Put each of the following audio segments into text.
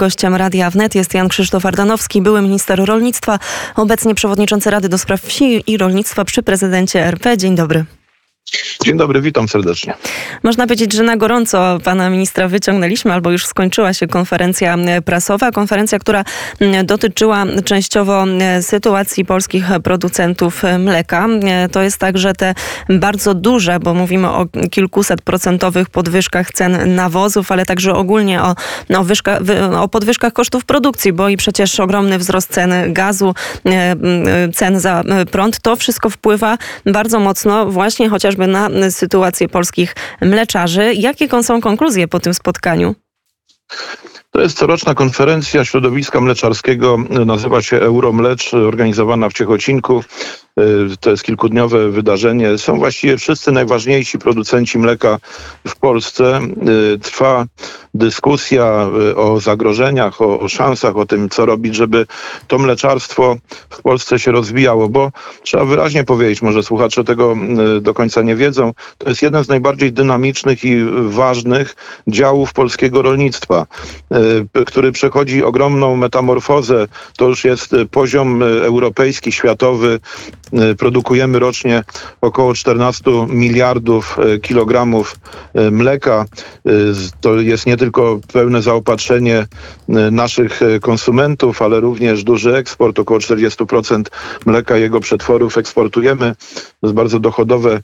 Gościem Radia Wnet jest Jan Krzysztof Ardanowski, były minister rolnictwa, obecnie przewodniczący Rady do Spraw Wsi i Rolnictwa przy prezydencie RP. Dzień dobry. Dzień dobry, witam serdecznie. Można powiedzieć, że na gorąco pana ministra wyciągnęliśmy, albo już skończyła się konferencja prasowa. Konferencja, która dotyczyła częściowo sytuacji polskich producentów mleka. To jest także te bardzo duże, bo mówimy o kilkuset procentowych podwyżkach cen nawozów, ale także ogólnie o, o, wyżka, o podwyżkach kosztów produkcji, bo i przecież ogromny wzrost cen gazu, cen za prąd, to wszystko wpływa bardzo mocno właśnie chociażby chociażby na sytuację polskich mleczarzy. Jakie są konkluzje po tym spotkaniu? To jest coroczna konferencja środowiska mleczarskiego, nazywa się Euromlecz, organizowana w Ciechocinku. Y, to jest kilkudniowe wydarzenie. Są właściwie wszyscy najważniejsi producenci mleka w Polsce. Y, trwa dyskusja y, o zagrożeniach, o, o szansach, o tym, co robić, żeby to mleczarstwo w Polsce się rozwijało, bo trzeba wyraźnie powiedzieć, może słuchacze tego do końca nie wiedzą, to jest jeden z najbardziej dynamicznych i ważnych działów polskiego rolnictwa, który przechodzi ogromną metamorfozę. To już jest poziom europejski, światowy, Y, produkujemy rocznie około 14 miliardów y, kilogramów y, mleka. To jest nie tylko pełne zaopatrzenie naszych konsumentów, ale również duży eksport. Około 40% mleka i jego przetworów eksportujemy. To jest bardzo dochodowe,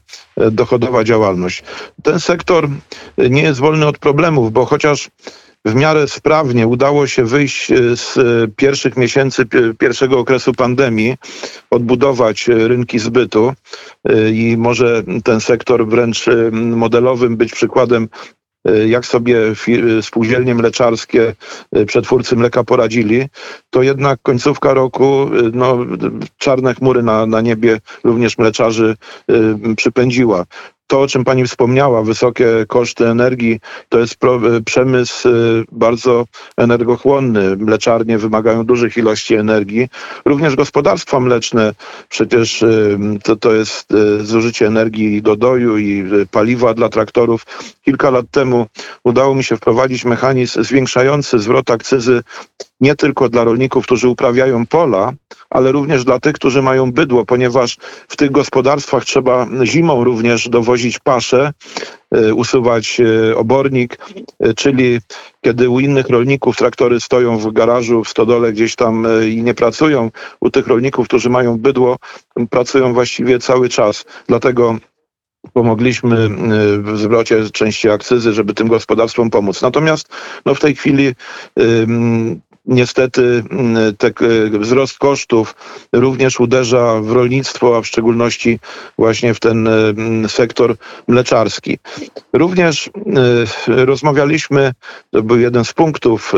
dochodowa działalność. Ten sektor nie jest wolny od problemów, bo chociaż w miarę sprawnie udało się wyjść e, z e, pierwszych miesięcy pierwszego okresu pandemii, odbudować e, rynki zbytu i może ten sektor wręcz modelowym być przykładem jak sobie spółdzielnie mleczarskie, przetwórcy mleka poradzili, to jednak końcówka roku no, czarne chmury na, na niebie również mleczarzy przypędziła to, o czym pani wspomniała, wysokie koszty energii, to jest e, przemysł e, bardzo energochłonny. Mleczarnie wymagają dużych ilości energii. Również gospodarstwa mleczne, przecież e, to, to jest zużycie energii do doju i paliwa dla traktorów. Kilka lat temu udało mi się wprowadzić mechanizm zwiększający zwrot akcyzy nie tylko dla rolników, którzy uprawiają pola, ale również dla tych, którzy mają bydło, ponieważ w tych gospodarstwach trzeba zimą również dowozić paszę, y, usuwać y, obornik, y, czyli kiedy u innych rolników traktory stoją w garażu, w stodole gdzieś tam i nie pracują, u tych rolników, którzy mają bydło, pracują właściwie cały czas. Dlatego pomogliśmy w zwrocie części akcyzy, żeby tym gospodarstwom pomóc. Natomiast no, w tej chwili niestety mm, te, wzrost kosztów również uderza w rolnictwo, a w szczególności właśnie w ten mm, sektor mleczarski. Również y, rozmawialiśmy, to był jeden z punktów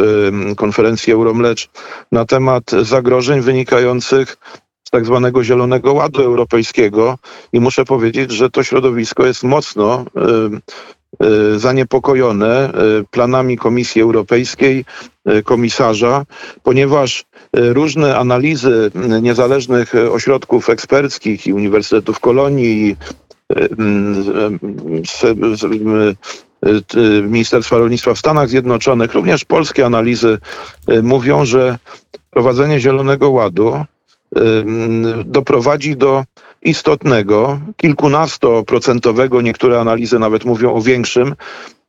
y, konferencji Euromlecz, na temat zagrożeń wynikających z tak zwanego Zielonego Ładu Europejskiego i muszę powiedzieć, że to środowisko jest mocno zaniepokojone y, planami Komisji Europejskiej, y, komisarza, ponieważ różne analizy niezależnych ośrodków eksperckich i Uniwersytetów Kolonii i Ministerstwa Rolnictwa w Stanach Zjednoczonych, również polskie analizy mówią, że prowadzenie Zielonego Ładu doprowadzi do istotnego, kilkunastoprocentowego, niektóre analizy nawet mówią o większym,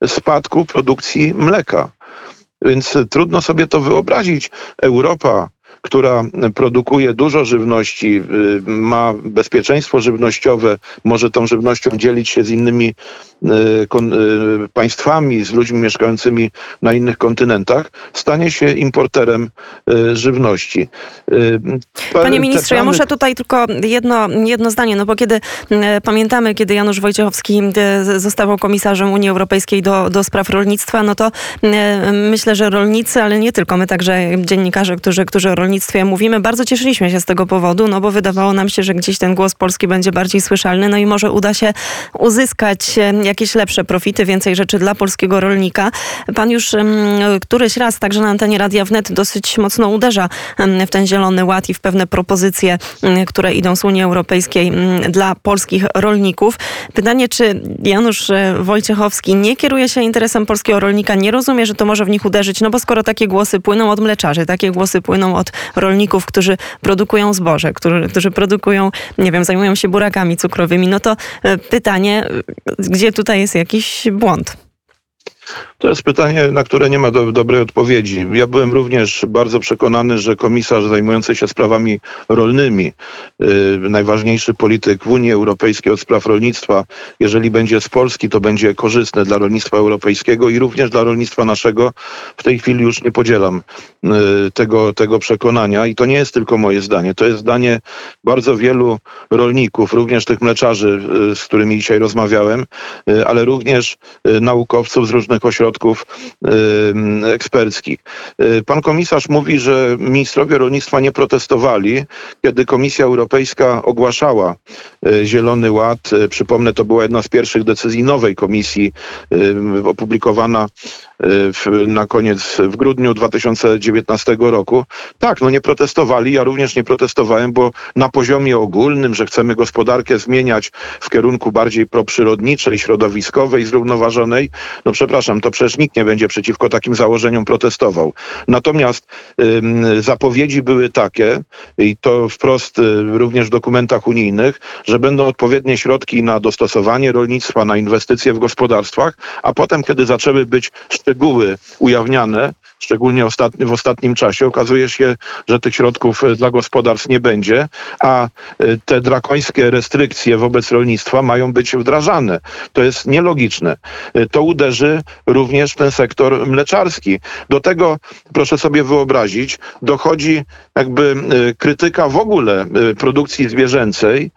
spadku produkcji mleka. Więc trudno sobie to wyobrazić. Europa która produkuje dużo żywności, y, ma bezpieczeństwo żywnościowe, może tą żywnością dzielić się z innymi państwami, z ludźmi mieszkającymi na innych kontynentach, stanie się importerem żywności. Panie ministrze, plany... ja muszę tutaj tylko jedno, jedno zdanie, no bo kiedy pamiętamy, kiedy Janusz Wojciechowski zostawał komisarzem Unii Europejskiej do, do spraw rolnictwa, no to myślę, że rolnicy, ale nie tylko, my także dziennikarze, którzy, którzy o rolnictwie mówimy. Bardzo cieszyliśmy się z tego powodu, no bo wydawało nam się, że gdzieś ten głos Polski będzie bardziej słyszalny, no i może uda się uzyskać jakieś lepsze profity, więcej rzeczy dla polskiego rolnika. Pan już któryś raz także na antenie Radia Wnet dosyć mocno uderza w ten zielony ład i w pewne propozycje, które idą z Unii Europejskiej dla polskich rolników. Pytanie, czy Janusz e, Wojciechowski nie kieruje się interesem polskiego rolnika, nie rozumie, że to może w nich uderzyć, no bo skoro takie głosy płyną od mleczarzy, takie głosy płyną od rolników, którzy produkują zboże, którzy, którzy produkują, nie wiem, zajmują się burakami cukrowymi, no to e, pytanie, e, gdzie tutaj jest jakiś błąd? To jest pytanie, na które nie ma do, dobrej odpowiedzi. Ja byłem również bardzo przekonany, że komisarz zajmujący się sprawami rolnymi, yy, najważniejszy polityk w Unii Europejskiej od spraw rolnictwa, jeżeli będzie z Polski, to będzie korzystne dla rolnictwa europejskiego i również dla rolnictwa naszego. W tej chwili już nie podzielam yy, tego, tego przekonania i to nie jest tylko moje zdanie. To jest zdanie bardzo wielu rolników, również tych mleczarzy, yy, z którymi dzisiaj rozmawiałem, yy, ale również yy, naukowców z różnych ośrodków ośrodków eksperckich. Y, pan komisarz mówi, że ministrowie rolnictwa nie protestowali, kiedy Komisja Europejska ogłaszała y, Zielony Ład. Y, przypomnę, to była jedna z pierwszych decyzji nowej komisji opublikowana w, na koniec, w grudniu 2019 roku. Tak, no nie protestowali, ja również nie protestowałem, bo na poziomie ogólnym, że chcemy gospodarkę zmieniać w kierunku bardziej proprzyrodniczej, środowiskowej, zrównoważonej, no przepraszam, to przecież nikt nie będzie przeciwko takim założeniom protestował. Natomiast zapowiedzi były takie, i to wprost y, również w dokumentach unijnych, że będą odpowiednie środki na dostosowanie rolnictwa, na inwestycje w gospodarstwach, a potem, kiedy zaczęły być szczegóły ujawniane, szczególnie ostatni, w ostatnim czasie, okazuje się, że tych środków e, dla gospodarstw nie będzie, a e, te drakońskie restrykcje wobec rolnictwa mają być wdrażane. To jest nielogiczne. E, to uderzy również w ten sektor mleczarski. Do tego, proszę sobie wyobrazić, dochodzi jakby krytyka w ogóle produkcji zwierzęcej,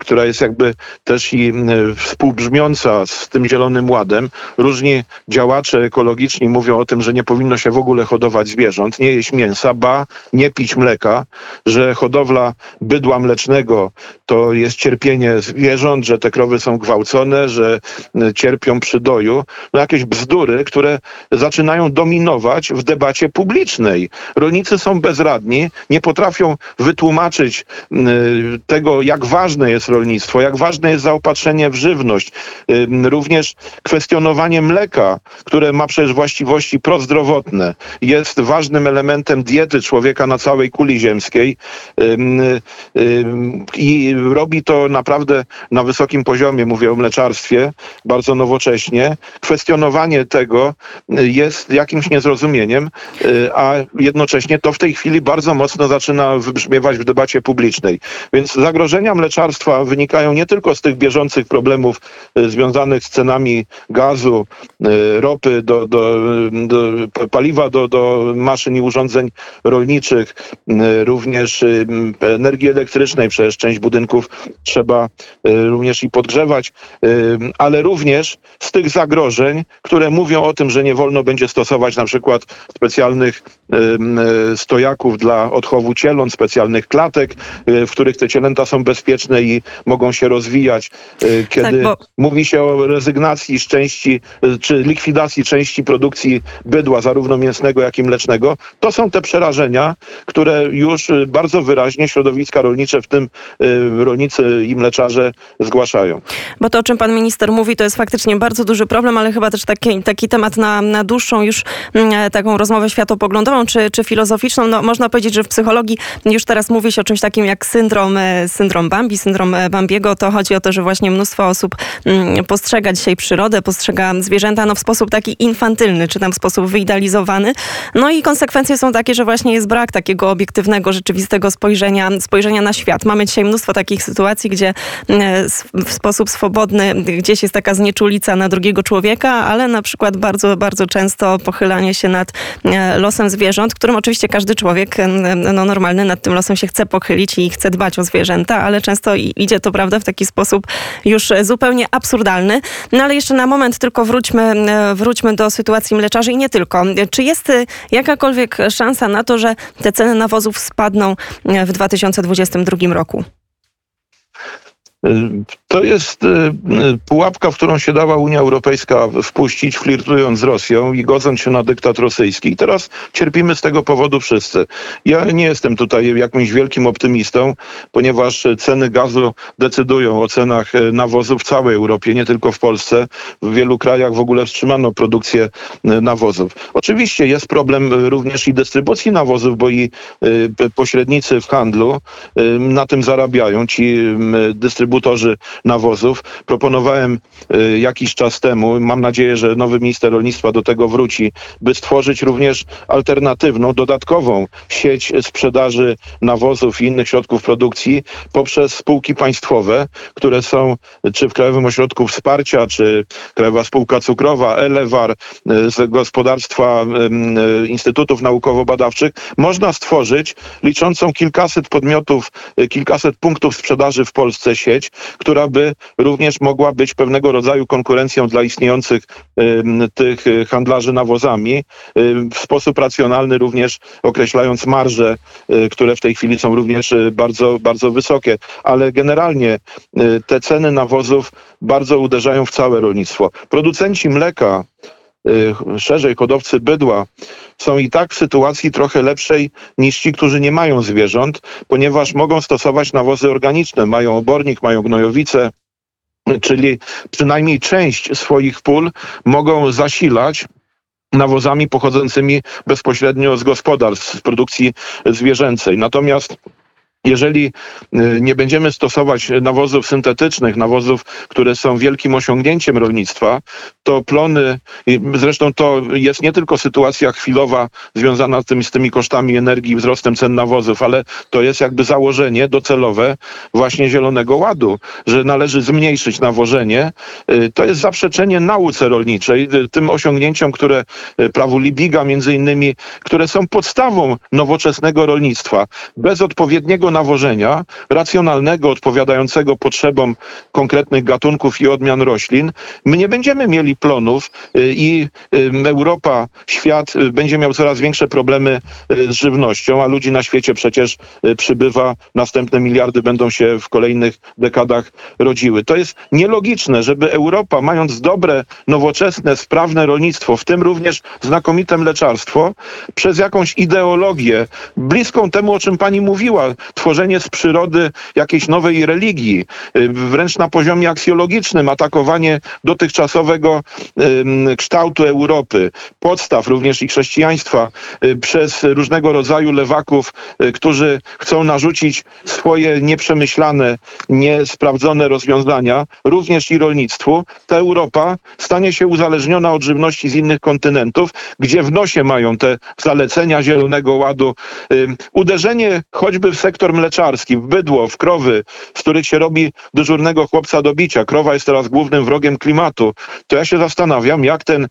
która jest jakby też i współbrzmiąca z tym Zielonym Ładem. Różni działacze ekologiczni mówią o tym, że nie powinno się w ogóle hodować zwierząt, nie jeść mięsa, ba, nie pić mleka, że hodowla bydła mlecznego to jest cierpienie zwierząt, że te krowy są gwałcone, że e, cierpią przy doju. No jakieś bzdury, które zaczynają dominować w debacie publicznej. Rolnicy są bezradni, nie potrafią wytłumaczyć tego, jak ważne jest rolnictwo, jak ważne jest zaopatrzenie w żywność. Również kwestionowanie mleka, które ma przecież właściwości pro prozdrowotne jest ważnym elementem diety człowieka na całej kuli ziemskiej i robi to naprawdę na wysokim poziomie, mówię o mleczarstwie, bardzo nowocześnie. Kwestionowanie tego jest jakimś niezrozumieniem, y, a jednocześnie to w tej chwili bardzo mocno zaczyna wybrzmiewać w debacie publicznej. Więc zagrożenia mleczarstwa wynikają nie tylko z tych bieżących problemów y, związanych z cenami gazu, y, ropy do, do, do paliwa do, do maszyn i urządzeń rolniczych, również energii elektrycznej, przecież część budynków trzeba również i podgrzewać, ale również z tych zagrożeń, które mówią o tym, że nie wolno będzie stosować na przykład specjalnych stojaków dla odchowu cieląt, specjalnych klatek, w których te cielęta są bezpieczne i mogą się rozwijać. Kiedy tak, bo... mówi się o rezygnacji z części, czy likwidacji części produkcji bydła, zarówno mięsnego, jak i mlecznego, to są te przerażenia, które już y, bardzo wyraźnie środowiska rolnicze, w tym y, rolnicy i mleczarze zgłaszają. Bo to, o czym pan minister mówi, to jest faktycznie bardzo duży problem, ale chyba też taki, taki temat na, na dłuższą już mm, e, taką rozmowę światopoglądową czy, czy filozoficzną. No, można powiedzieć, że w psychologii już teraz mówi się o czymś takim jak syndrom, e, syndrom Bambi, syndrom e, Bambiego. To chodzi o to, że właśnie mnóstwo osób mm, postrzega dzisiaj przyrodę, postrzega zwierzęta no, w sposób taki infantylny, czy tam w sposób wyidealizowany. No i konsekwencje są takie, że właśnie jest brak takiego obiektywnego, rzeczywistego spojrzenia, spojrzenia na świat. Mamy dzisiaj mnóstwo takich sytuacji, gdzie e, w sposób swobodny gdzieś jest taka znieczulica na drugiego człowieka, ale na przykład bardzo, bardzo często pochylanie się nad e, losem zwierząt, którym oczywiście każdy człowiek no, normalny nad tym losem się chce pochylić i chce dbać o zwierzęta, ale często idzie to, prawda, w taki sposób już zupełnie absurdalny. No ale jeszcze na moment tylko wróćmy, e, wróćmy do sytuacji mleczarzy i nie tylko. Czy jest jakakolwiek szansa na to, że te ceny nawozów spadną w 2022 roku? To jest y, y, pułapka, w którą się dała Unia Europejska wpuścić, flirtując z Rosją i godząc się na dyktat rosyjski. I teraz cierpimy z tego powodu wszyscy. Ja nie jestem tutaj jakimś wielkim optymistą, ponieważ ceny gazu decydują o cenach y, nawozu w całej Europie, nie tylko w Polsce. W wielu krajach w ogóle wstrzymano produkcję nawozów. Oczywiście jest problem również i dystrybucji nawozów, bo i pośrednicy w handlu na tym zarabiają. Ci dystrybutorzy nawozów. Proponowałem y, jakiś czas temu, mam nadzieję, że nowy minister rolnictwa do tego wróci, by stworzyć również alternatywną, dodatkową sieć sprzedaży nawozów i innych środków produkcji poprzez spółki państwowe, które są czy w Krajowym Ośrodku Wsparcia, czy Krajowa Spółka Cukrowa, Elewar, y, z gospodarstwa y, Instytutów Naukowo-Badawczych, można stworzyć liczącą kilkaset podmiotów, kilkaset punktów sprzedaży w Polsce sieć, która by również mogła być pewnego rodzaju konkurencją dla istniejących tych y, handlarzy nawozami, w sposób racjonalny również określając marże, y, które w tej chwili są również y, bardzo, bardzo wysokie. Ale generalnie te ceny nawozów bardzo uderzają w całe rolnictwo. Producenci mleka szerzej hodowcy bydła są i tak w sytuacji trochę lepszej niż ci, którzy nie mają zwierząt, ponieważ mogą stosować nawozy organiczne, mają obornik, mają gnojowice, czyli przynajmniej część swoich pól mogą zasilać nawozami pochodzącymi bezpośrednio z gospodarstw, z produkcji zwierzęcej. Natomiast jeżeli y, nie będziemy stosować nawozów syntetycznych, nawozów, które są wielkim osiągnięciem rolnictwa, to plony, zresztą to jest nie tylko sytuacja chwilowa związana z, tym, z tymi kosztami energii i wzrostem cen nawozów, ale to jest jakby założenie docelowe właśnie Zielonego Ładu, że należy zmniejszyć nawożenie. Y, to jest zaprzeczenie nauce rolniczej, y, tym osiągnięciom, które prawu Libiga między innymi, które są podstawą nowoczesnego rolnictwa. Bez odpowiedniego nawożenia, racjonalnego, odpowiadającego potrzebom konkretnych gatunków i odmian roślin, my nie będziemy mieli plonów y, i y, Europa, świat y, będzie miał coraz większe problemy z żywnością, a ludzi na świecie przecież przybywa, następne miliardy będą się w kolejnych dekadach rodziły. To jest nielogiczne, żeby Europa, mając dobre, nowoczesne, sprawne rolnictwo, w tym również znakomite mleczarstwo, przez jakąś ideologię bliską temu, o czym pani mówiła, tworzenie z przyrody jakiejś nowej religii, y, wręcz na poziomie aksjologicznym, atakowanie dotychczasowego kształtu Europy, podstaw również i chrześcijaństwa y, przez różnego rodzaju lewaków, y, którzy chcą narzucić swoje nieprzemyślane, niesprawdzone rozwiązania, również i rolnictwu, ta Europa stanie się uzależniona od żywności z innych kontynentów, gdzie w nosie mają te zalecenia Zielonego Ładu. Uderzenie choćby w sektor mleczarski, w bydło, w krowy, z których się robi dyżurnego chłopca do bicia. Krowa jest teraz głównym wrogiem klimatu. To ja się zastanawiam, jak ten y,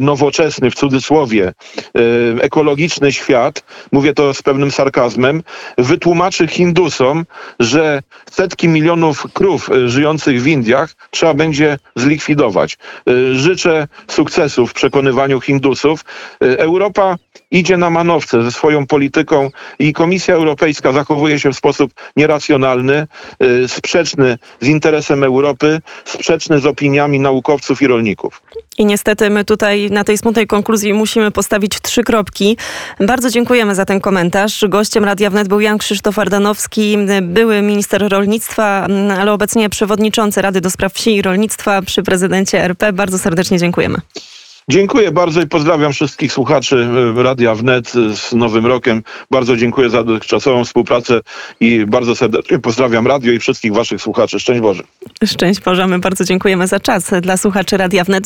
nowoczesny, w cudzysłowie, y, ekologiczny świat, mówię to z pewnym sarkazmem, wytłumaczy Hindusom, że setki milionów krów y, żyjących w Indiach trzeba będzie zlikwidować. Życzę sukcesu w przekonywaniu Hindusów. Europa idzie na manowce ze swoją polityką i Komisja Europejska zachowuje się w sposób nieracjonalny, y, sprzeczny z interesem Europy, sprzeczny z opiniami naukowców i rolników. I niestety my tutaj na tej smutnej konkluzji musimy postawić trzy kropki. Bardzo dziękujemy za ten komentarz. Gościem Radia Wnet był Jan Krzysztof Ardanowski, były minister rolnictwa, ale obecnie przewodniczący Rady do Spraw Wsi i Rolnictwa przy prezydencie RP. Bardzo serdecznie dziękujemy. Dziękuję bardzo i pozdrawiam wszystkich słuchaczy e, Radia Wnet z Nowym Rokiem. Bardzo dziękuję za dotychczasową współpracę i bardzo serdecznie pozdrawiam radio i wszystkich waszych słuchaczy. Szczęść Boże. Szczęść Boże, my bardzo dziękujemy za czas dla słuchaczy Radia Wnet.